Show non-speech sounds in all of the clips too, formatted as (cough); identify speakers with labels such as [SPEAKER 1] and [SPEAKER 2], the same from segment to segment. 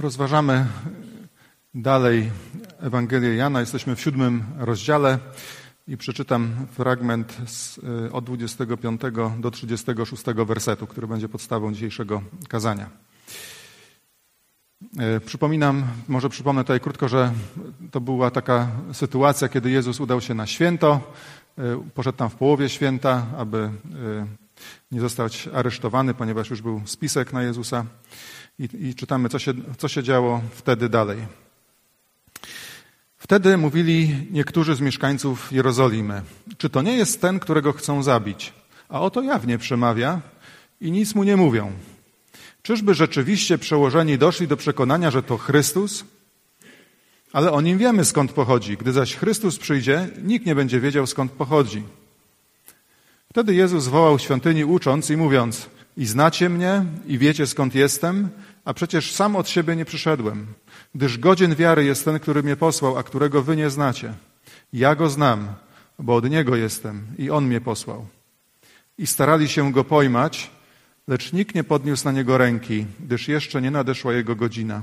[SPEAKER 1] Rozważamy dalej Ewangelię Jana. Jesteśmy w siódmym rozdziale i przeczytam fragment z, y, od 25 do 36 wersetu, który będzie podstawą dzisiejszego kazania. Y, przypominam, może przypomnę tutaj krótko, że to była taka sytuacja, kiedy Jezus udał się na święto. Y, poszedł tam w połowie święta, aby nie zostać aresztowany, ponieważ już był spisek na Jezusa i, i czytamy, co się, co się działo wtedy dalej. Wtedy mówili niektórzy z mieszkańców Jerozolimy, czy to nie jest ten, którego chcą zabić? A oto jawnie przemawia i nic mu nie mówią. Czyżby rzeczywiście przełożeni doszli do przekonania, że to Chrystus? Ale o nim wiemy skąd pochodzi. Gdy zaś Chrystus przyjdzie, nikt nie będzie wiedział skąd pochodzi. Wtedy Jezus wołał świątyni ucząc i mówiąc: I znacie mnie, i wiecie skąd jestem, a przecież sam od siebie nie przyszedłem, gdyż godzien wiary jest ten, który mnie posłał, a którego wy nie znacie. Ja go znam, bo od niego jestem i on mnie posłał. I starali się go pojmać, lecz nikt nie podniósł na niego ręki, gdyż jeszcze nie nadeszła jego godzina.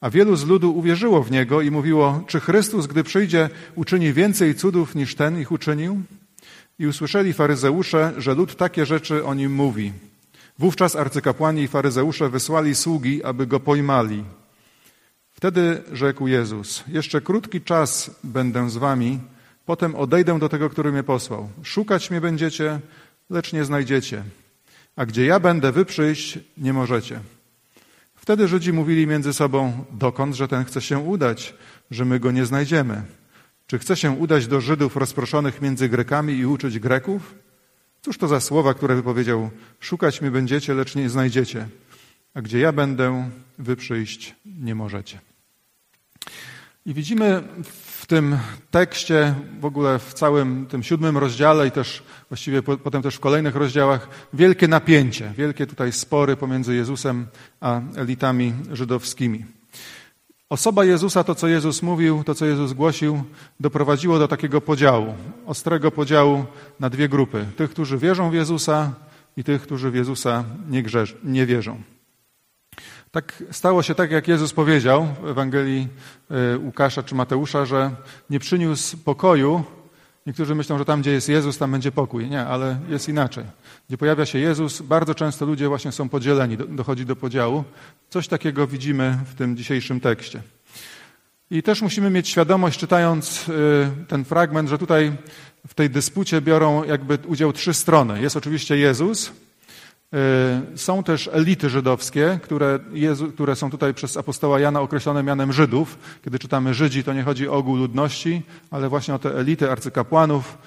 [SPEAKER 1] A wielu z ludu uwierzyło w niego i mówiło, czy Chrystus, gdy przyjdzie, uczyni więcej cudów niż ten ich uczynił? I usłyszeli faryzeusze, że lud takie rzeczy o nim mówi. Wówczas arcykapłani i faryzeusze wysłali sługi, aby go pojmali. Wtedy rzekł Jezus: Jeszcze krótki czas będę z wami, potem odejdę do tego, który mnie posłał. Szukać mnie będziecie, lecz nie znajdziecie. A gdzie ja będę, wy przyjść nie możecie. Wtedy Żydzi mówili między sobą: Dokąd, że ten chce się udać, że my go nie znajdziemy? Czy chce się udać do Żydów rozproszonych między Grekami i uczyć Greków? Cóż to za słowa, które wypowiedział? Szukać mnie będziecie, lecz nie znajdziecie. A gdzie ja będę, wy przyjść nie możecie. I widzimy w tym tekście, w ogóle w całym tym siódmym rozdziale i też właściwie potem też w kolejnych rozdziałach, wielkie napięcie, wielkie tutaj spory pomiędzy Jezusem a elitami żydowskimi. Osoba Jezusa, to co Jezus mówił, to co Jezus głosił, doprowadziło do takiego podziału, ostrego podziału na dwie grupy. Tych, którzy wierzą w Jezusa i tych, którzy w Jezusa nie, grzesz, nie wierzą. Tak stało się tak, jak Jezus powiedział w Ewangelii e, Łukasza czy Mateusza, że nie przyniósł pokoju, Niektórzy myślą, że tam, gdzie jest Jezus, tam będzie pokój. Nie, ale jest inaczej. Gdzie pojawia się Jezus, bardzo często ludzie właśnie są podzieleni, dochodzi do podziału. Coś takiego widzimy w tym dzisiejszym tekście. I też musimy mieć świadomość, czytając y, ten fragment, że tutaj w tej dyspucie biorą jakby udział trzy strony. Jest oczywiście Jezus, są też elity żydowskie, które, Jezu, które, są tutaj przez apostoła Jana określone mianem Żydów. Kiedy czytamy Żydzi, to nie chodzi o ogół ludności, ale właśnie o te elity arcykapłanów,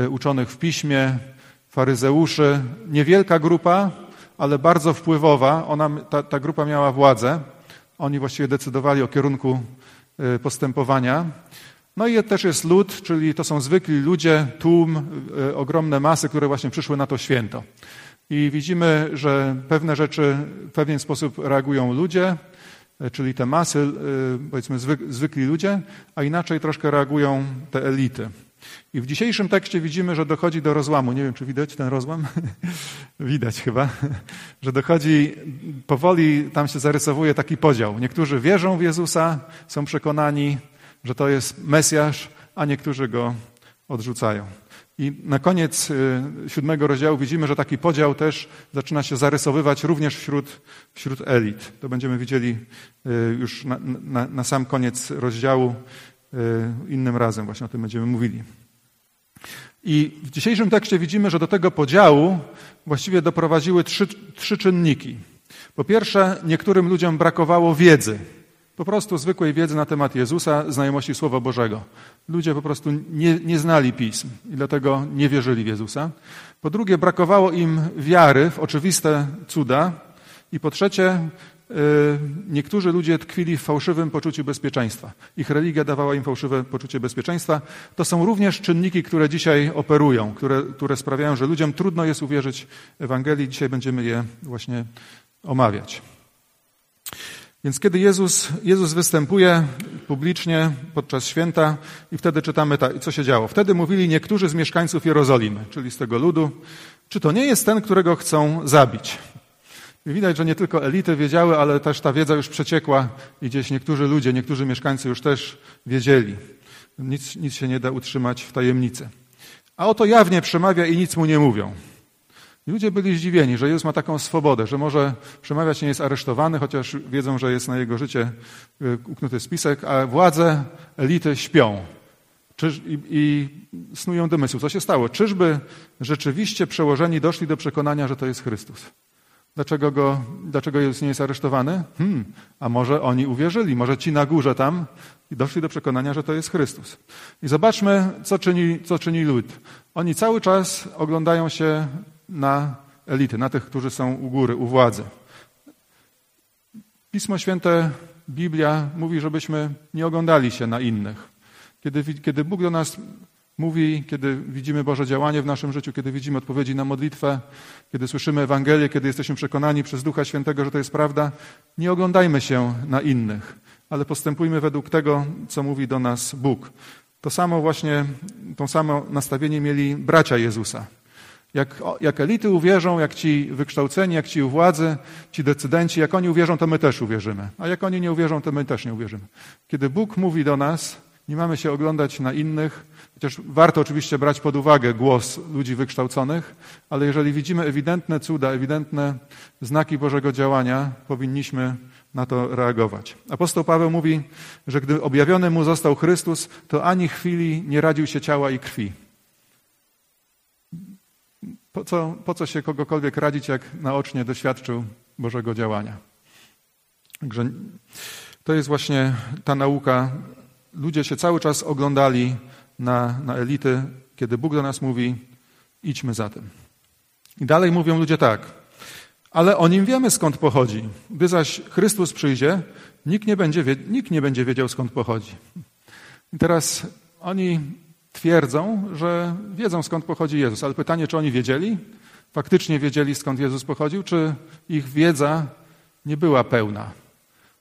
[SPEAKER 1] y, uczonych w piśmie, faryzeuszy. Niewielka grupa, ale bardzo wpływowa. Ona, ta, ta grupa miała władzę. Oni właściwie decydowali o kierunku y, postępowania. No i też jest lud, czyli to są zwykli ludzie, tłum, ogromne masy, które właśnie przyszły na to święto. I widzimy, że pewne rzeczy w pewien sposób reagują ludzie, czyli te masy, y, powiedzmy zwykli ludzie, a inaczej troszkę reagują te elity. I w dzisiejszym tekście widzimy, że dochodzi do rozłamu. Nie wiem, czy widać ten rozłam? (laughs) widać chyba, że dochodzi, powoli tam się zarysowuje taki podział. Niektórzy wierzą w Jezusa, są przekonani, że to jest Mesjasz, a niektórzy go odrzucają. I na koniec y, siódmego rozdziału widzimy, że taki podział też zaczyna się zarysowywać również wśród, wśród elit. To będziemy widzieli y, już na, na, na sam koniec rozdziału y, innym razem, właśnie o tym będziemy mówili. I w dzisiejszym tekście widzimy, że do tego podziału właściwie doprowadziły trzy, trzy czynniki. Po pierwsze, niektórym ludziom brakowało wiedzy. Po prostu zwykłej wiedzy na temat Jezusa, znajomości Słowa Bożego. Ludzie po prostu nie, nie znali pism i dlatego nie wierzyli w Jezusa. Po drugie, brakowało im wiary w oczywiste cuda. I po trzecie, yy, niektórzy ludzie tkwili w fałszywym poczuciu bezpieczeństwa. Ich religia dawała im fałszywe poczucie bezpieczeństwa. To są również czynniki, które dzisiaj operują, które, które sprawiają, że ludziom trudno jest uwierzyć Ewangelii. Dzisiaj będziemy je właśnie omawiać. Więc kiedy Jezus, Jezus występuje publicznie podczas święta i wtedy czytamy, ta, co się działo. Wtedy mówili niektórzy z mieszkańców Jerozolimy, czyli z tego ludu, czy to nie jest ten, którego chcą zabić? I widać, że nie tylko elity wiedziały, ale też ta wiedza już przeciekła i gdzieś niektórzy ludzie, niektórzy mieszkańcy już też wiedzieli. Nic, nic się nie da utrzymać w tajemnicy. A oto jawnie przemawia i nic mu nie mówią. Ludzie byli zdziwieni, że Jezus ma taką swobodę, że może przemawiać, nie jest aresztowany, chociaż wiedzą, że jest na jego życie y, uknuty spisek, a władze, elity śpią. Czyż, i, I snują domysł. Co się stało? Czyżby rzeczywiście przełożeni doszli do przekonania, że to jest Chrystus? Dlaczego, go, dlaczego Jezus nie jest aresztowany? Hmm, a może oni uwierzyli, może ci na górze tam i doszli do przekonania, że to jest Chrystus. I zobaczmy, co czyni, co czyni lud. Oni cały czas oglądają się na elity, na tych, którzy są u góry, u władzy. Pismo Święte, Biblia mówi, żebyśmy nie oglądali się na innych. Kiedy, kiedy Bóg do nas mówi, kiedy widzimy Boże działanie w naszym życiu, kiedy widzimy odpowiedzi na modlitwę, kiedy słyszymy Ewangelię, kiedy jesteśmy przekonani przez Ducha Świętego, że to jest prawda, nie oglądajmy się na innych, ale postępujmy według tego, co mówi do nas Bóg. To samo właśnie, to samo nastawienie mieli bracia Jezusa. Jak, jak elity uwierzą, jak ci wykształceni, jak ci u władzy, ci decydenci, jak oni uwierzą, to my też uwierzymy. A jak oni nie uwierzą, to my też nie uwierzymy. Kiedy Bóg mówi do nas, nie mamy się oglądać na innych, chociaż warto oczywiście brać pod uwagę głos ludzi wykształconych, ale jeżeli widzimy ewidentne cuda, ewidentne znaki Bożego działania, powinniśmy na to reagować. Apostoł Paweł mówi, że gdy objawiony mu został Chrystus, to ani chwili nie radził się ciała i krwi. Po co, po co się kogokolwiek radzić, jak naocznie doświadczył Bożego działania? Także to jest właśnie ta nauka. Ludzie się cały czas oglądali na, na elity, kiedy Bóg do nas mówi: idźmy za tym. I dalej mówią ludzie tak, ale o nim wiemy skąd pochodzi. Gdy zaś Chrystus przyjdzie, nikt nie będzie, nikt nie będzie wiedział skąd pochodzi. I teraz oni twierdzą, że wiedzą skąd pochodzi Jezus, ale pytanie, czy oni wiedzieli? Faktycznie wiedzieli skąd Jezus pochodził, czy ich wiedza nie była pełna?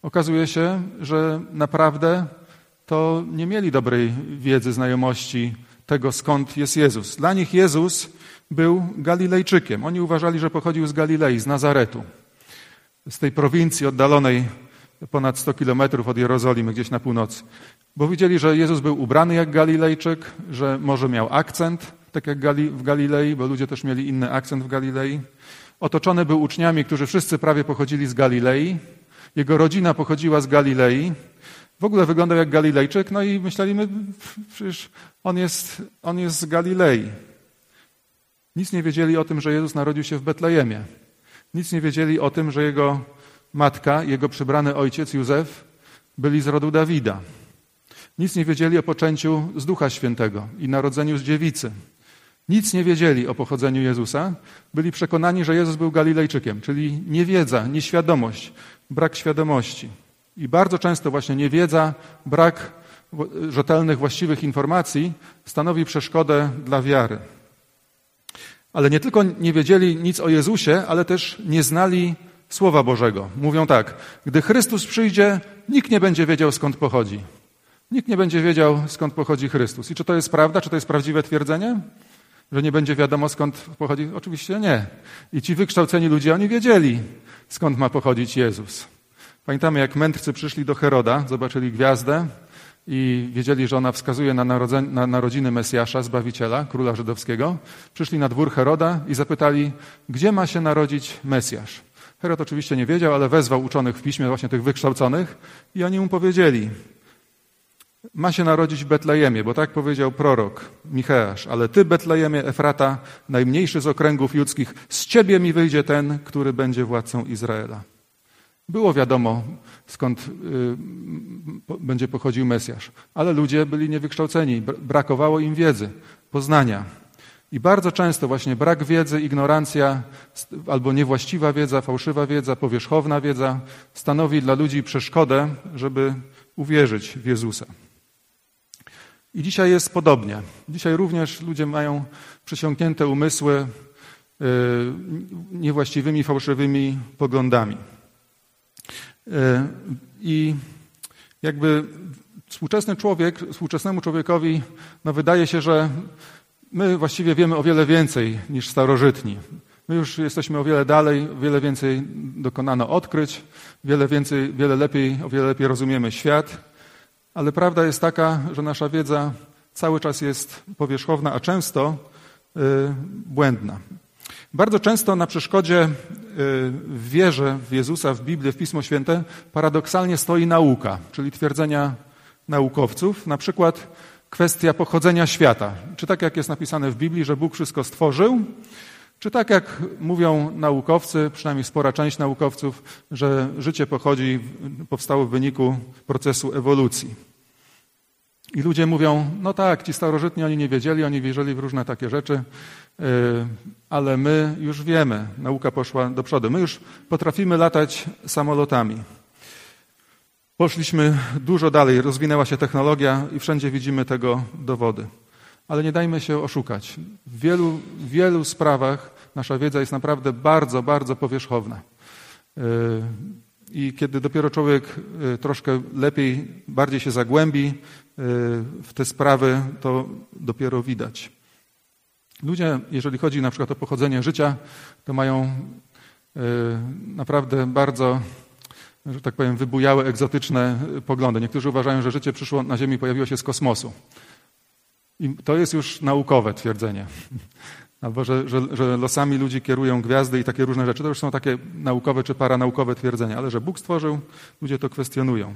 [SPEAKER 1] Okazuje się, że naprawdę to nie mieli dobrej wiedzy, znajomości tego, skąd jest Jezus. Dla nich Jezus był Galilejczykiem. Oni uważali, że pochodził z Galilei, z Nazaretu, z tej prowincji oddalonej ponad 100 kilometrów od Jerozolimy, gdzieś na północy. Bo widzieli, że Jezus był ubrany jak Galilejczyk, że może miał akcent, tak jak w Galilei, bo ludzie też mieli inny akcent w Galilei. Otoczony był uczniami, którzy wszyscy prawie pochodzili z Galilei. Jego rodzina pochodziła z Galilei. W ogóle wyglądał jak Galilejczyk, no i myśleliśmy, przecież on jest, on jest z Galilei. Nic nie wiedzieli o tym, że Jezus narodził się w Betlejemie. Nic nie wiedzieli o tym, że jego matka, jego przybrany ojciec Józef byli z rodu Dawida. Nic nie wiedzieli o poczęciu z Ducha Świętego i narodzeniu z dziewicy. Nic nie wiedzieli o pochodzeniu Jezusa. Byli przekonani, że Jezus był Galilejczykiem, czyli niewiedza, nieświadomość, brak świadomości. I bardzo często właśnie niewiedza, brak rzetelnych, właściwych informacji stanowi przeszkodę dla wiary. Ale nie tylko nie wiedzieli nic o Jezusie, ale też nie znali Słowa Bożego. Mówią tak: Gdy Chrystus przyjdzie, nikt nie będzie wiedział skąd pochodzi. Nikt nie będzie wiedział skąd pochodzi Chrystus. I czy to jest prawda? Czy to jest prawdziwe twierdzenie? Że nie będzie wiadomo skąd pochodzi? Oczywiście nie. I ci wykształceni ludzie, oni wiedzieli skąd ma pochodzić Jezus. Pamiętamy, jak mędrcy przyszli do Heroda, zobaczyli gwiazdę i wiedzieli, że ona wskazuje na, na narodziny Mesjasza, Zbawiciela, króla żydowskiego. Przyszli na dwór Heroda i zapytali, gdzie ma się narodzić Mesjasz. Herod oczywiście nie wiedział, ale wezwał uczonych w piśmie, właśnie tych wykształconych, i oni mu powiedzieli: Ma się narodzić w Betlejemie, bo tak powiedział prorok Micheasz, ale ty, Betlejemie Efrata, najmniejszy z okręgów ludzkich, z ciebie mi wyjdzie ten, który będzie władcą Izraela. Było wiadomo, skąd y, będzie pochodził Mesjasz, ale ludzie byli niewykształceni, brakowało im wiedzy, poznania. I bardzo często właśnie brak wiedzy, ignorancja albo niewłaściwa wiedza, fałszywa wiedza, powierzchowna wiedza stanowi dla ludzi przeszkodę, żeby uwierzyć w Jezusa. I dzisiaj jest podobnie. Dzisiaj również ludzie mają przesiąknięte umysły y, niewłaściwymi, fałszywymi poglądami. Y, I jakby współczesny człowiek, współczesnemu człowiekowi no wydaje się, że My właściwie wiemy o wiele więcej niż starożytni. My już jesteśmy o wiele dalej, wiele więcej dokonano odkryć, wiele więcej, wiele lepiej, o wiele lepiej rozumiemy świat, ale prawda jest taka, że nasza wiedza cały czas jest powierzchowna, a często yy, błędna. Bardzo często na przeszkodzie y, w wierze w Jezusa, w Biblię, w Pismo Święte paradoksalnie stoi nauka, czyli twierdzenia naukowców, na przykład kwestia pochodzenia świata. Czy tak jak jest napisane w Biblii, że Bóg wszystko stworzył, czy tak jak mówią naukowcy, przynajmniej spora część naukowców, że życie pochodzi, powstało w wyniku procesu ewolucji. I ludzie mówią, no tak, ci starożytni oni nie wiedzieli, oni wierzyli w różne takie rzeczy, y, ale my już wiemy, nauka poszła do przodu. My już potrafimy latać samolotami. Poszliśmy dużo dalej, rozwinęła się technologia i wszędzie widzimy tego dowody. Ale nie dajmy się oszukać. W wielu, wielu sprawach nasza wiedza jest naprawdę bardzo, bardzo powierzchowna. Y, I kiedy dopiero człowiek y, troszkę lepiej, bardziej się zagłębi y, w te sprawy, to dopiero widać. Ludzie, jeżeli chodzi na przykład o pochodzenie życia, to mają naprawdę bardzo że tak powiem, wybujałe, egzotyczne poglądy. Niektórzy uważają, że życie przyszło na Ziemi, pojawiło się z kosmosu. I to jest już naukowe twierdzenie. (laughs) Albo że, że, że, losami ludzi kierują gwiazdy i takie różne rzeczy. To już są takie naukowe czy paranaukowe twierdzenia. Ale że Bóg stworzył, ludzie to kwestionują.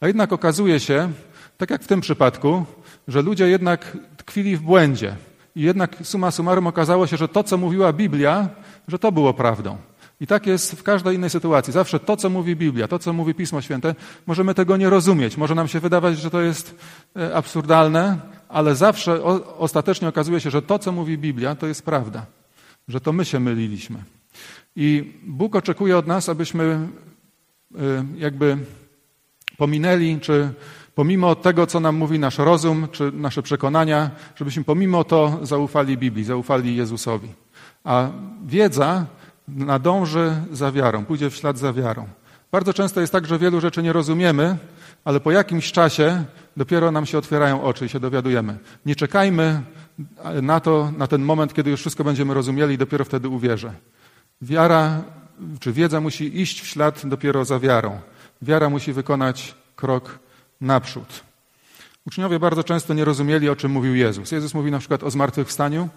[SPEAKER 1] A jednak okazuje się, tak jak w tym przypadku, że ludzie jednak tkwili w błędzie. I jednak suma summarum okazało się, że to, co mówiła Biblia, że to było prawdą. I tak jest w każdej innej sytuacji. Zawsze to, co mówi Biblia, to, co mówi Pismo Święte, możemy tego nie rozumieć. Może nam się wydawać, że to jest e, absurdalne, ale zawsze ostatecznie okazuje się, że to, co mówi Biblia, to jest prawda. Że to my się myliliśmy. I Bóg oczekuje od nas, abyśmy e, jakby pominęli, czy pomimo tego, co nam mówi nasz rozum, czy nasze przekonania, żebyśmy pomimo to zaufali Biblii, zaufali Jezusowi. A wiedza nadąży za wiarą, pójdzie w ślad za wiarą. Bardzo często jest tak, że wielu rzeczy nie rozumiemy, ale po jakimś czasie dopiero nam się otwierają oczy i się dowiadujemy. Nie czekajmy na to, na ten moment, kiedy już wszystko będziemy rozumieli i dopiero wtedy uwierzę. Wiara, czy wiedza musi iść w ślad dopiero za wiarą. Wiara musi wykonać krok naprzód. Uczniowie bardzo często nie rozumieli, o czym mówił Jezus. Jezus mówi na przykład o zmartwychwstaniu,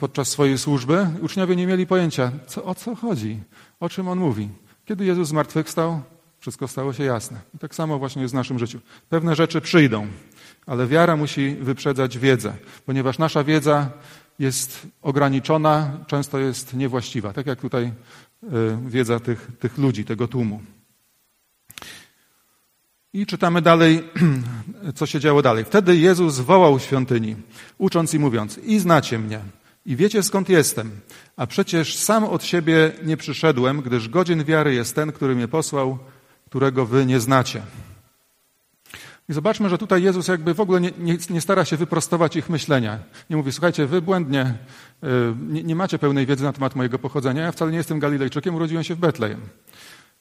[SPEAKER 1] podczas swojej służby. Uczniowie nie mieli pojęcia, co, o co chodzi, o czym on mówi. Kiedy Jezus zmartwychwstał, wszystko stało się jasne. I tak samo właśnie jest w naszym życiu. Pewne rzeczy przyjdą, ale wiara musi wyprzedzać wiedzę, ponieważ nasza wiedza jest ograniczona, często jest niewłaściwa, tak jak tutaj y, wiedza tych, tych ludzi, tego tłumu. I czytamy dalej, (clears throat) co się działo dalej. Wtedy Jezus wołał świątyni, ucząc i mówiąc: I znacie mnie, i wiecie skąd jestem. A przecież sam od siebie nie przyszedłem, gdyż godzien wiary jest ten, który mnie posłał, którego wy nie znacie. I zobaczmy, że tutaj Jezus jakby w ogóle nie, nie, nie stara się wyprostować ich myślenia. Nie mówi, słuchajcie, wy błędnie yy, nie, nie, macie pełnej wiedzy na temat mojego pochodzenia. Ja wcale nie jestem Galilejczykiem, urodziłem się w Betlejem.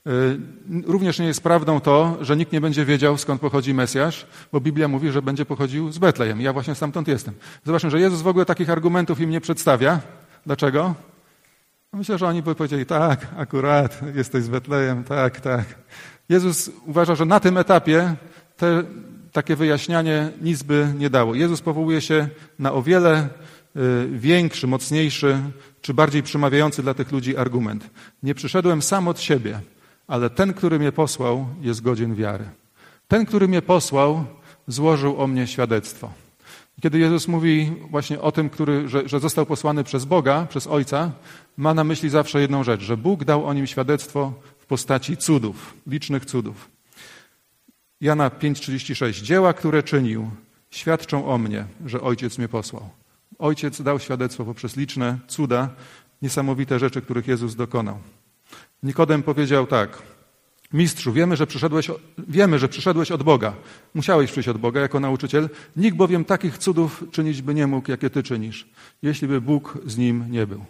[SPEAKER 1] Y, również nie jest prawdą to, że nikt nie będzie wiedział, skąd pochodzi Mesjasz, bo Biblia mówi, że będzie pochodził z Betlejem. Ja właśnie stamtąd jestem. Zobaczmy, że Jezus w ogóle takich argumentów im nie przedstawia. Dlaczego? No myślę, że oni by powiedzieli, tak, akurat, jesteś z Betlejem, tak, tak. Jezus uważa, że na tym etapie te, takie wyjaśnianie nic by nie dało. Jezus powołuje się na o wiele y, większy, mocniejszy, czy bardziej przemawiający dla tych ludzi argument. Nie przyszedłem sam od siebie, ale ten, który mnie posłał, jest godzien wiary. Ten, który mnie posłał, złożył o mnie świadectwo. Kiedy Jezus mówi właśnie o tym, który, że, że, został posłany przez Boga, przez Ojca, ma na myśli zawsze jedną rzecz, że Bóg dał o nim świadectwo w postaci cudów, licznych cudów. Jana 5,36. Dzieła, które czynił, świadczą o mnie, że Ojciec mnie posłał. Ojciec dał świadectwo poprzez liczne cuda, niesamowite rzeczy, których Jezus dokonał. Nikodem powiedział tak: Mistrzu, wiemy że, przyszedłeś, wiemy, że przyszedłeś od Boga. Musiałeś przyjść od Boga jako nauczyciel. Nikt bowiem takich cudów czynić by nie mógł, jakie ty czynisz, jeśli by Bóg z nim nie był.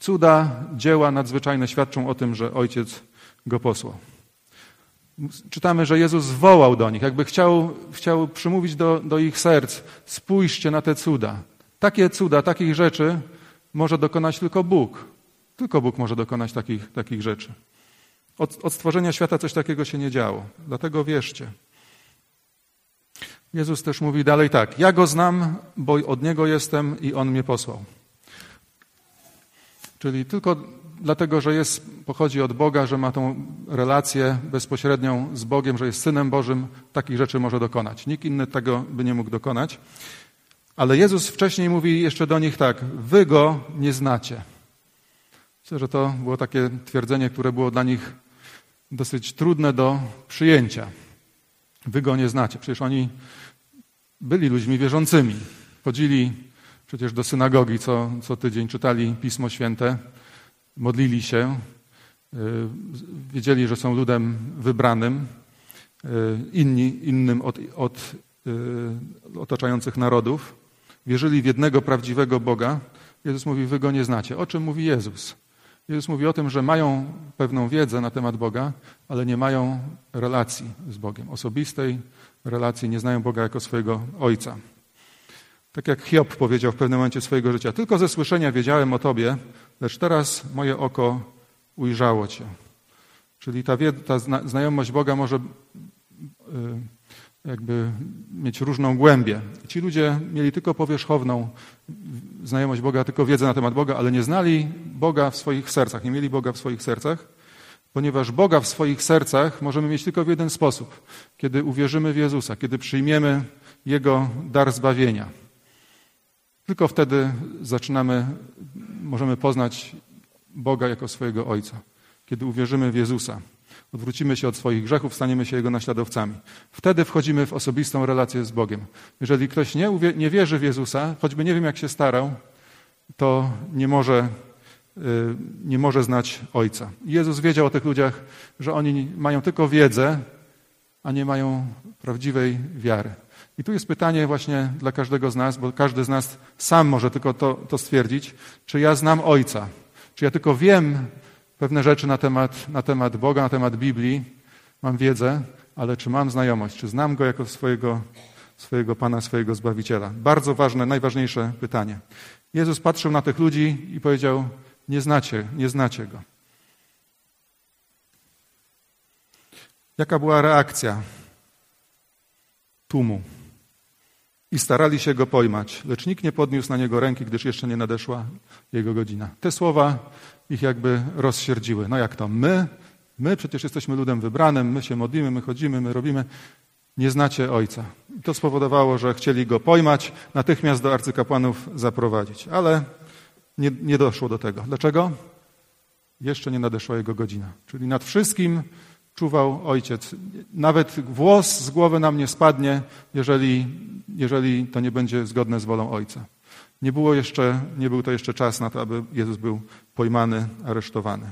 [SPEAKER 1] Cuda, dzieła nadzwyczajne świadczą o tym, że Ojciec go posłał. Czytamy, że Jezus wołał do nich, jakby chciał, chciał przymówić do, do ich serc: spójrzcie na te cuda. Takie cuda, takich rzeczy może dokonać tylko Bóg. Tylko Bóg może dokonać takich, takich rzeczy. Od, od stworzenia świata coś takiego się nie działo. Dlatego wierzcie. Jezus też mówi dalej tak: Ja go znam, bo od niego jestem i on mnie posłał. Czyli tylko dlatego, że jest, pochodzi od Boga, że ma tą relację bezpośrednią z Bogiem, że jest synem Bożym, takich rzeczy może dokonać. Nikt inny tego by nie mógł dokonać. Ale Jezus wcześniej mówi jeszcze do nich tak: Wy go nie znacie. Myślę, że to było takie twierdzenie, które było dla nich dosyć trudne do przyjęcia. Wy go nie znacie. Przecież oni byli ludźmi wierzącymi. Chodzili przecież do synagogi co, co tydzień, czytali Pismo Święte, modlili się, y, wiedzieli, że są ludem wybranym, y, inni, innym od, od y, otaczających narodów. Wierzyli w jednego prawdziwego Boga. Jezus mówi, wy go nie znacie. O czym mówi Jezus? Jezus mówi o tym, że mają pewną wiedzę na temat Boga, ale nie mają relacji z Bogiem, osobistej relacji, nie znają Boga jako swojego Ojca. Tak jak Hiob powiedział w pewnym momencie swojego życia: Tylko ze słyszenia wiedziałem o Tobie, lecz teraz moje oko ujrzało Cię. Czyli ta, ta znajomość Boga może y, jakby mieć różną głębię. Ci ludzie mieli tylko powierzchowną znajomość Boga, tylko wiedzę na temat Boga, ale nie znali Boga w swoich sercach, nie mieli Boga w swoich sercach, ponieważ Boga w swoich sercach możemy mieć tylko w jeden sposób, kiedy uwierzymy w Jezusa, kiedy przyjmiemy Jego dar zbawienia. Tylko wtedy zaczynamy, możemy poznać Boga jako swojego Ojca, kiedy uwierzymy w Jezusa odwrócimy się od swoich grzechów, staniemy się Jego naśladowcami. Wtedy wchodzimy w osobistą relację z Bogiem. Jeżeli ktoś nie, nie wierzy w Jezusa, choćby nie wiem jak się starał, to nie może, y, nie może znać Ojca. Jezus wiedział o tych ludziach, że oni mają tylko wiedzę, a nie mają prawdziwej wiary. I tu jest pytanie właśnie dla każdego z nas, bo każdy z nas sam może tylko to, to stwierdzić, czy ja znam Ojca, czy ja tylko wiem, pewne rzeczy na temat, na temat Boga, na temat Biblii, mam wiedzę, ale czy mam znajomość, czy znam Go jako swojego, swojego Pana, swojego Zbawiciela? Bardzo ważne, najważniejsze pytanie. Jezus patrzył na tych ludzi i powiedział, nie znacie, nie znacie Go. Jaka była reakcja tłumu? I starali się go pojmać, lecz nikt nie podniósł na niego ręki, gdyż jeszcze nie nadeszła jego godzina. Te słowa ich jakby rozsierdziły. No jak to? My? My przecież jesteśmy ludem wybranym, my się modlimy, my chodzimy, my robimy. Nie znacie Ojca. I to spowodowało, że chcieli go pojmać, natychmiast do arcykapłanów zaprowadzić. Ale nie, nie doszło do tego. Dlaczego? Jeszcze nie nadeszła jego godzina. Czyli nad wszystkim czuwał ojciec. Nawet włos z głowy nam nie spadnie, jeżeli, jeżeli to nie będzie zgodne z wolą ojca. Nie, było jeszcze, nie był to jeszcze czas na to, aby Jezus był pojmany, aresztowany.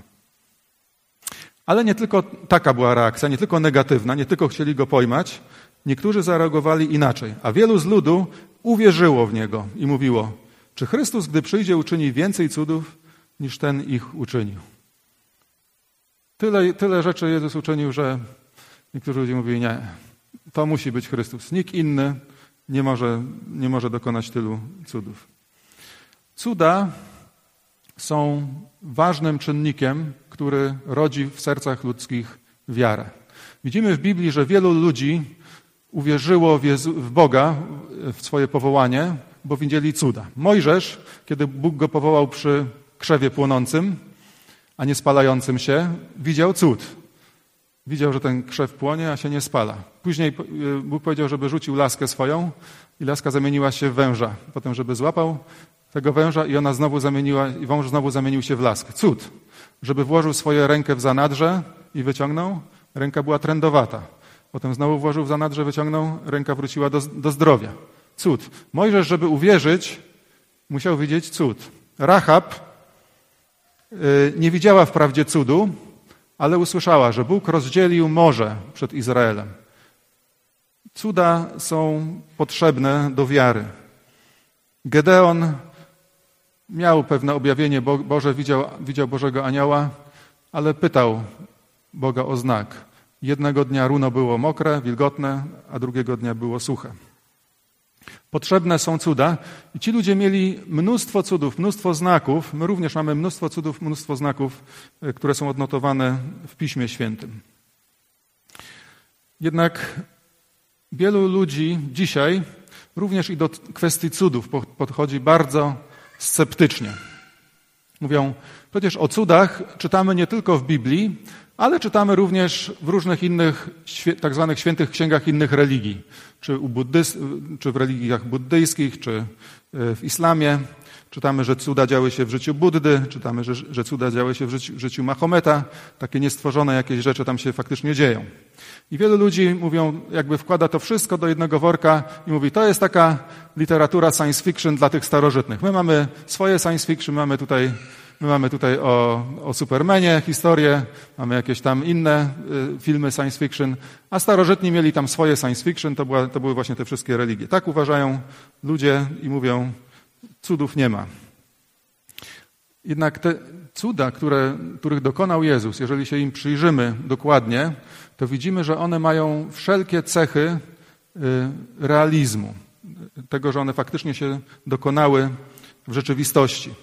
[SPEAKER 1] Ale nie tylko taka była reakcja, nie tylko negatywna, nie tylko chcieli go pojmać. Niektórzy zareagowali inaczej, a wielu z ludu uwierzyło w niego i mówiło: Czy Chrystus, gdy przyjdzie, uczyni więcej cudów niż ten ich uczynił? Tyle, tyle rzeczy Jezus uczynił, że niektórzy ludzie mówili: Nie, to musi być Chrystus. Nikt inny nie może, nie może dokonać tylu cudów. Cuda są ważnym czynnikiem, który rodzi w sercach ludzkich wiarę. Widzimy w Biblii, że wielu ludzi uwierzyło w, Jezu, w Boga, w swoje powołanie, bo widzieli cuda. Mojżesz, kiedy Bóg go powołał przy krzewie płonącym, a nie spalającym się, widział cud. Widział, że ten krzew płonie, a się nie spala. Później y, Bóg powiedział, żeby rzucił laskę swoją i laska zamieniła się w węża. Potem, żeby złapał tego węża i ona znowu zamieniła, i wąż znowu zamienił się w lask. Cud. Żeby włożył swoją rękę w zanadrze i wyciągnął, ręka była trędowata. Potem znowu włożył w zanadrze, wyciągnął, ręka wróciła do, do zdrowia. Cud. Mojżesz, żeby uwierzyć, musiał widzieć cud. Rahab nie widziała wprawdzie cudu, ale usłyszała, że Bóg rozdzielił morze przed Izraelem. Cuda są potrzebne do wiary. Gedeon miał pewne objawienie Boże, widział, widział Bożego Anioła, ale pytał Boga o znak. Jednego dnia runo było mokre, wilgotne, a drugiego dnia było suche. Potrzebne są cuda i ci ludzie mieli mnóstwo cudów, mnóstwo znaków. My również mamy mnóstwo cudów, mnóstwo znaków, e, które są odnotowane w Piśmie Świętym. Jednak wielu ludzi dzisiaj również i do kwestii cudów podchodzi bardzo sceptycznie. Mówią, przecież o cudach czytamy nie tylko w Biblii, ale czytamy również w różnych innych, tak zwanych świętych księgach innych religii, czy, czy w religiach buddyjskich, czy e, w islamie. Czytamy, że cuda działy się w życiu Buddy, czytamy, że, że cuda działy się w życiu, w życiu Mahometa. Takie niestworzone jakieś rzeczy tam się faktycznie dzieją. I wielu ludzi mówią, jakby wkłada to wszystko do jednego worka i mówi, to jest taka literatura science fiction dla tych starożytnych. My mamy swoje science fiction, mamy tutaj My mamy tutaj o, o Supermanie historię, mamy jakieś tam inne y, filmy science fiction, a starożytni mieli tam swoje science fiction, to, była, to były właśnie te wszystkie religie. Tak uważają ludzie i mówią, cudów nie ma. Jednak te cuda, które, których dokonał Jezus, jeżeli się im przyjrzymy dokładnie, to widzimy, że one mają wszelkie cechy y, realizmu, tego, że one faktycznie się dokonały w rzeczywistości.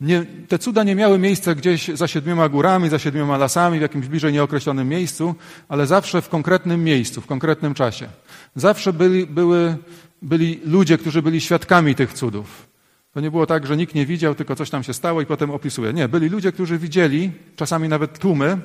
[SPEAKER 1] Nie, te cuda nie miały miejsca gdzieś za siedmioma górami, za siedmioma lasami, w jakimś bliżej nieokreślonym miejscu, ale zawsze w konkretnym miejscu, w konkretnym czasie. Zawsze byli, były, byli ludzie, którzy byli świadkami tych cudów. To nie było tak, że nikt nie widział, tylko coś tam się stało i potem opisuje. Nie, byli ludzie, którzy widzieli, czasami nawet tłumy,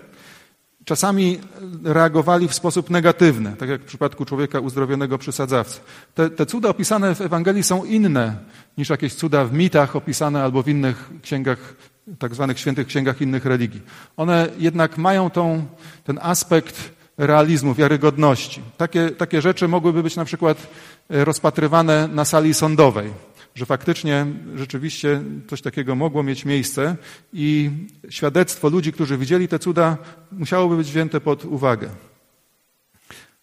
[SPEAKER 1] czasami reagowali w sposób negatywny, tak jak w przypadku człowieka uzdrowionego przy sadzawce. Te, te cuda opisane w Ewangelii są inne niż jakieś cuda w mitach opisane albo w innych księgach, tak zwanych świętych księgach innych religii. One jednak mają tą, ten aspekt realizmu, wiarygodności. Takie, takie rzeczy mogłyby być na przykład rozpatrywane na sali sądowej że faktycznie rzeczywiście coś takiego mogło mieć miejsce i świadectwo ludzi, którzy widzieli te cuda, musiałoby być wzięte pod uwagę.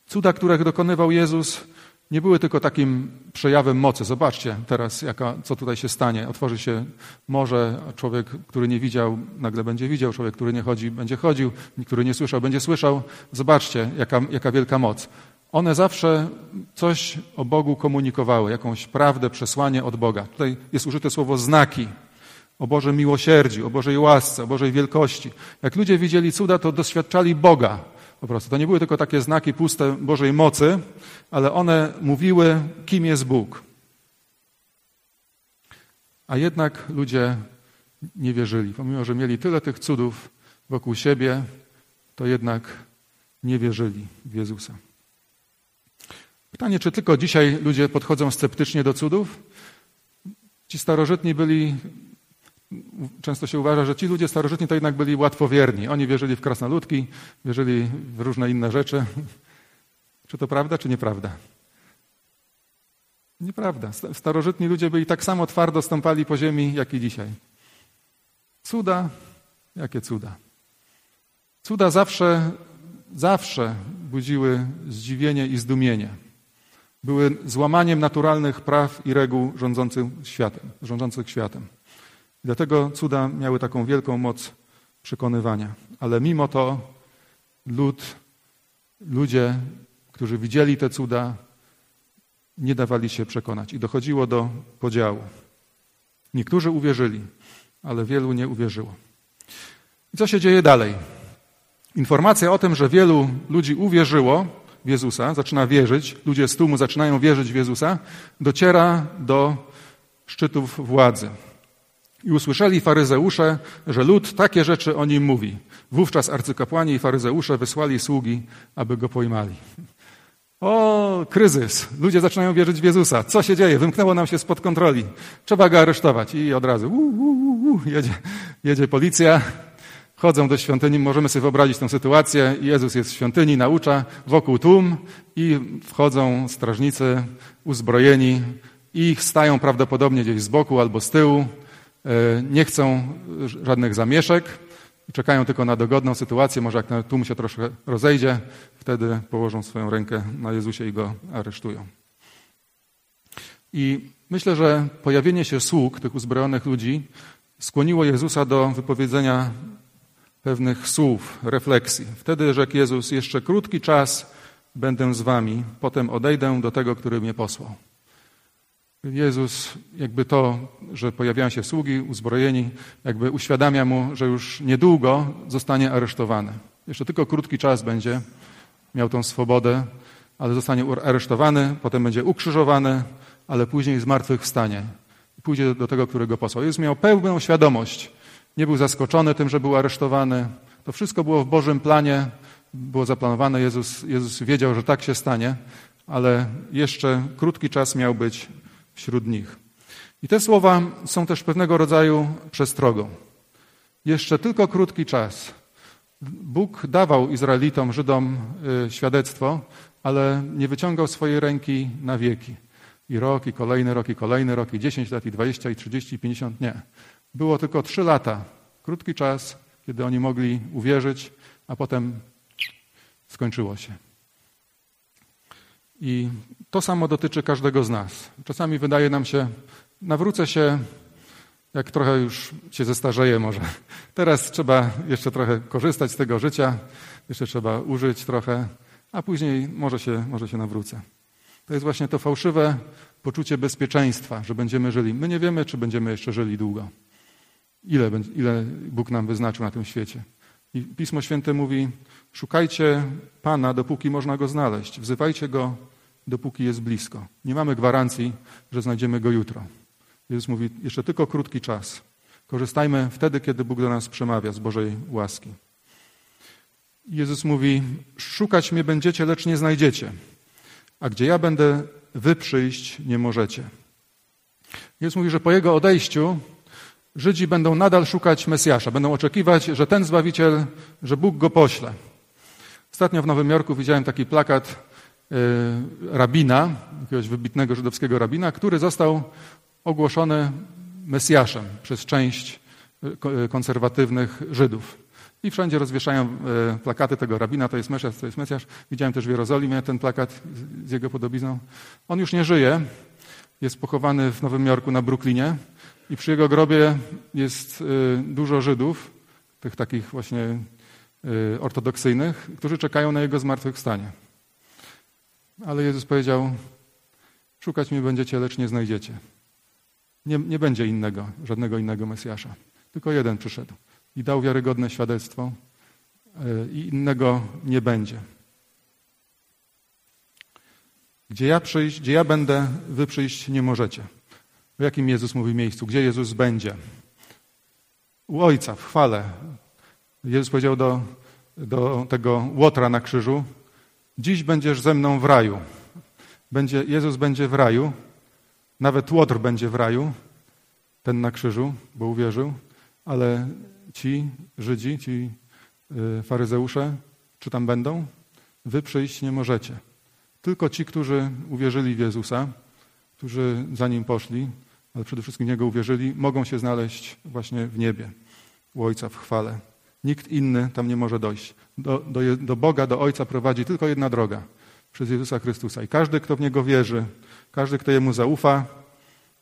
[SPEAKER 1] Cuda, których dokonywał Jezus, nie były tylko takim przejawem mocy. Zobaczcie teraz, jaka, co tutaj się stanie. Otworzy się morze, a człowiek, który nie widział, nagle będzie widział, człowiek, który nie chodzi, będzie chodził, który nie słyszał, będzie słyszał. Zobaczcie, jaka, jaka wielka moc. One zawsze coś o Bogu komunikowały, jakąś prawdę, przesłanie od Boga. Tutaj jest użyte słowo znaki o Bożym miłosierdziu, o Bożej łasce, o Bożej wielkości. Jak ludzie widzieli cuda, to doświadczali Boga po prostu. To nie były tylko takie znaki puste Bożej mocy, ale one mówiły, kim jest Bóg. A jednak ludzie nie wierzyli. Pomimo, że mieli tyle tych cudów wokół siebie, to jednak nie wierzyli w Jezusa. Pytanie, czy tylko dzisiaj ludzie podchodzą sceptycznie do cudów? Ci starożytni byli, często się uważa, że ci ludzie starożytni to jednak byli łatwowierni. Oni wierzyli w krasnoludki, wierzyli w różne inne rzeczy. Czy to prawda, czy nieprawda? Nieprawda. Starożytni ludzie byli tak samo twardo stąpali po ziemi, jak i dzisiaj. Cuda, jakie cuda. Cuda zawsze, zawsze budziły zdziwienie i zdumienie były złamaniem naturalnych praw i reguł rządzących światem. Rządzących światem. Dlatego cuda miały taką wielką moc przekonywania. Ale mimo to lud, ludzie, którzy widzieli te cuda, nie dawali się przekonać i dochodziło do podziału. Niektórzy uwierzyli, ale wielu nie uwierzyło. I co się dzieje dalej? Informacja o tym, że wielu ludzi uwierzyło, w Jezusa, zaczyna wierzyć, ludzie z tłumu zaczynają wierzyć w Jezusa, dociera do szczytów władzy. I usłyszeli faryzeusze, że lud takie rzeczy o nim mówi. Wówczas arcykapłani i faryzeusze wysłali sługi, aby go pojmali. O, kryzys. Ludzie zaczynają wierzyć w Jezusa. Co się dzieje? Wymknęło nam się spod kontroli. Trzeba go aresztować. I od razu uu, uu, uu, jedzie, jedzie policja, Chodzą do świątyni, możemy sobie wyobrazić tę sytuację. Jezus jest w świątyni, naucza, wokół tłum i wchodzą strażnicy uzbrojeni i stają prawdopodobnie gdzieś z boku albo z tyłu. E, nie chcą żadnych zamieszek czekają tylko na dogodną sytuację. Może jak tłum się troszkę rozejdzie, wtedy położą swoją rękę na Jezusie i go aresztują. I myślę, że pojawienie się sług, tych uzbrojonych ludzi, skłoniło Jezusa do wypowiedzenia pewnych słów, refleksji. Wtedy rzekł Jezus, jeszcze krótki czas będę z wami, potem odejdę do tego, który mnie posłał. Jezus, jakby to, że pojawiają się sługi uzbrojeni, jakby uświadamia mu, że już niedługo zostanie aresztowany. Jeszcze tylko krótki czas będzie miał tą swobodę, ale zostanie aresztowany, potem będzie ukrzyżowany, ale później zmartwychwstanie. Pójdzie do tego, którego posłał. Jezus miał pełną świadomość. Nie był zaskoczony tym, że był aresztowany. To wszystko było w Bożym planie, było zaplanowane. Jezus, Jezus wiedział, że tak się stanie, ale jeszcze krótki czas miał być wśród nich. I te słowa są też pewnego rodzaju przestrogą. Jeszcze tylko krótki czas. Bóg dawał Izraelitom, Żydom y, świadectwo, ale nie wyciągał swojej ręki na wieki. I rok, i kolejny rok, i kolejny rok, i 10 lat, i 20, i 30, i 50. Nie. Było tylko trzy lata. Krótki czas, kiedy oni mogli uwierzyć, a potem skończyło się. I to samo dotyczy każdego z nas. Czasami wydaje nam się, nawrócę się, jak trochę już się zestarzeję może. Teraz trzeba jeszcze trochę korzystać z tego życia, jeszcze trzeba użyć trochę, a później może się, może się nawrócę. To jest właśnie to fałszywe poczucie bezpieczeństwa, że będziemy żyli. My nie wiemy, czy będziemy jeszcze żyli długo. Ile, ile Bóg nam wyznaczył na tym świecie. I Pismo Święte mówi: szukajcie Pana, dopóki można go znaleźć. Wzywajcie go, dopóki jest blisko. Nie mamy gwarancji, że znajdziemy go jutro. Jezus mówi: jeszcze tylko krótki czas. Korzystajmy wtedy, kiedy Bóg do nas przemawia z Bożej łaski. Jezus mówi: Szukać mnie będziecie, lecz nie znajdziecie. A gdzie ja będę, wy przyjść nie możecie. Jezus mówi, że po jego odejściu Żydzi będą nadal szukać Mesjasza, będą oczekiwać, że ten Zbawiciel, że Bóg go pośle. Ostatnio w Nowym Jorku widziałem taki plakat y, rabina, jakiegoś wybitnego żydowskiego rabina, który został ogłoszony Mesjaszem przez część y, y, konserwatywnych Żydów. I wszędzie rozwieszają plakaty tego rabina, to jest Mesjasz, to jest Mesjasz. Widziałem też w Jerozolimie ten plakat z jego podobizną. On już nie żyje, jest pochowany w Nowym Jorku na Brooklynie. I przy jego grobie jest y, dużo Żydów, tych takich właśnie y, ortodoksyjnych, którzy czekają na jego zmartwychwstanie. Ale Jezus powiedział: Szukać mnie będziecie, lecz nie znajdziecie. Nie, nie będzie innego, żadnego innego Mesjasza. Tylko jeden przyszedł i dał wiarygodne świadectwo, y, i innego nie będzie. Gdzie ja przyjść, gdzie ja będę, wy przyjść nie możecie. O jakim Jezus mówi miejscu? Gdzie Jezus będzie? U Ojca, w chwale. Jezus powiedział do, do tego łotra na krzyżu, dziś będziesz ze mną w raju. Będzie, Jezus będzie w raju, nawet łotr będzie w raju, ten na krzyżu, bo uwierzył, ale ci Żydzi, ci y, faryzeusze, czy tam będą? Wy przyjść nie możecie. Tylko ci, którzy uwierzyli w Jezusa, którzy za Nim poszli, ale przede wszystkim Niego uwierzyli, mogą się znaleźć właśnie w niebie, u Ojca w chwale. Nikt inny tam nie może dojść. Do, do, do Boga, do Ojca prowadzi tylko jedna droga przez Jezusa Chrystusa. I każdy, kto w Niego wierzy, każdy, kto Jemu zaufa,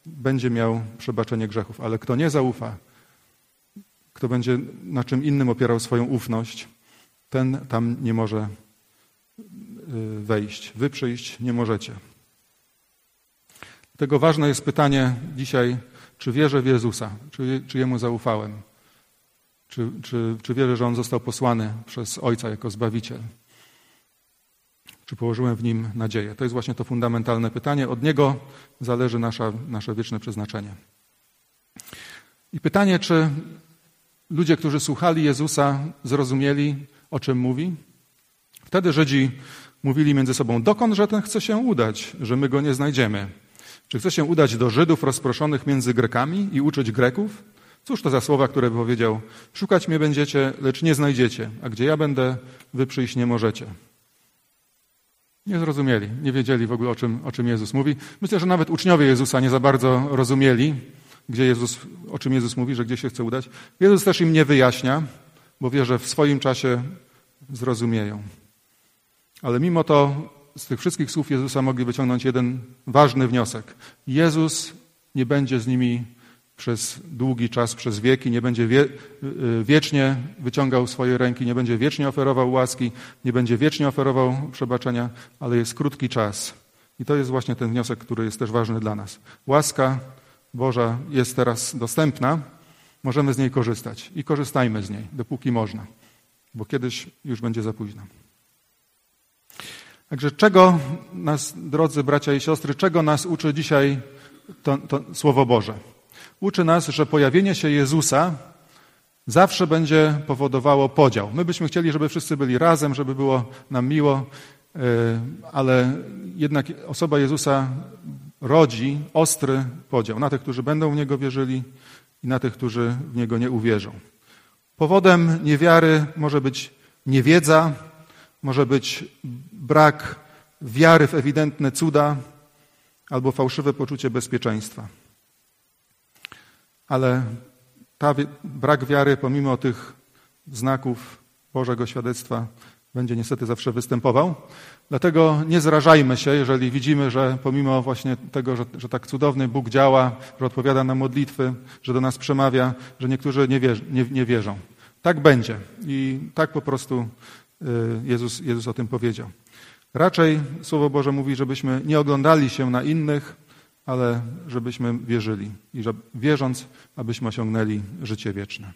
[SPEAKER 1] będzie miał przebaczenie grzechów. Ale kto nie zaufa, kto będzie na czym innym opierał swoją ufność, ten tam nie może y, wejść. Wy przyjść nie możecie. Dlatego ważne jest pytanie dzisiaj, czy wierzę w Jezusa, czy, czy Jemu zaufałem, czy, czy, czy wierzę, że On został posłany przez Ojca jako Zbawiciel, czy położyłem w Nim nadzieję. To jest właśnie to fundamentalne pytanie. Od Niego zależy nasza, nasze wieczne przeznaczenie. I pytanie, czy ludzie, którzy słuchali Jezusa, zrozumieli, o czym mówi? Wtedy Żydzi mówili między sobą, dokądże ten chce się udać, że my go nie znajdziemy. Czy chce się udać do Żydów rozproszonych między Grekami i uczyć Greków? Cóż to za słowa, które powiedział: Szukać mnie będziecie, lecz nie znajdziecie, a gdzie ja będę, wy przyjść nie możecie. Nie zrozumieli, nie wiedzieli w ogóle o czym, o czym Jezus mówi. Myślę, że nawet uczniowie Jezusa nie za bardzo rozumieli, gdzie Jezus, o czym Jezus mówi, że gdzie się chce udać. Jezus też im nie wyjaśnia, bo wie, że w swoim czasie zrozumieją. Ale mimo to z tych wszystkich słów Jezusa mogli wyciągnąć jeden ważny wniosek. Jezus nie będzie z nimi przez długi czas, przez wieki, nie będzie wie, y, wiecznie wyciągał swoje ręki, nie będzie wiecznie oferował łaski, nie będzie wiecznie oferował przebaczenia, ale jest krótki czas, I to jest właśnie ten wniosek, który jest też ważny dla nas. Łaska Boża jest teraz dostępna, możemy z niej korzystać i korzystajmy z niej, dopóki można, bo kiedyś już będzie za późno. Także czego nas, drodzy bracia i siostry, czego nas uczy dzisiaj to, to Słowo Boże? Uczy nas, że pojawienie się Jezusa zawsze będzie powodowało podział. My byśmy chcieli, żeby wszyscy byli razem, żeby było nam miło, e, ale jednak osoba Jezusa rodzi ostry podział na tych, którzy będą w Niego wierzyli i na tych, którzy w Niego nie uwierzą. Powodem niewiary może być niewiedza, może być brak wiary w ewidentne cuda albo fałszywe poczucie bezpieczeństwa. Ale ta brak wiary, pomimo tych znaków Bożego świadectwa, będzie niestety zawsze występował. Dlatego nie zrażajmy się, jeżeli widzimy, że pomimo właśnie tego, że, że tak cudowny Bóg działa, że odpowiada na modlitwy, że do nas przemawia, że niektórzy nie, wierzy, nie, nie wierzą. Tak będzie i tak po prostu y, Jezus, Jezus o tym powiedział. Raczej Słowo Boże mówi, żebyśmy nie oglądali się na innych, ale żebyśmy wierzyli i że wierząc, abyśmy osiągnęli życie wieczne.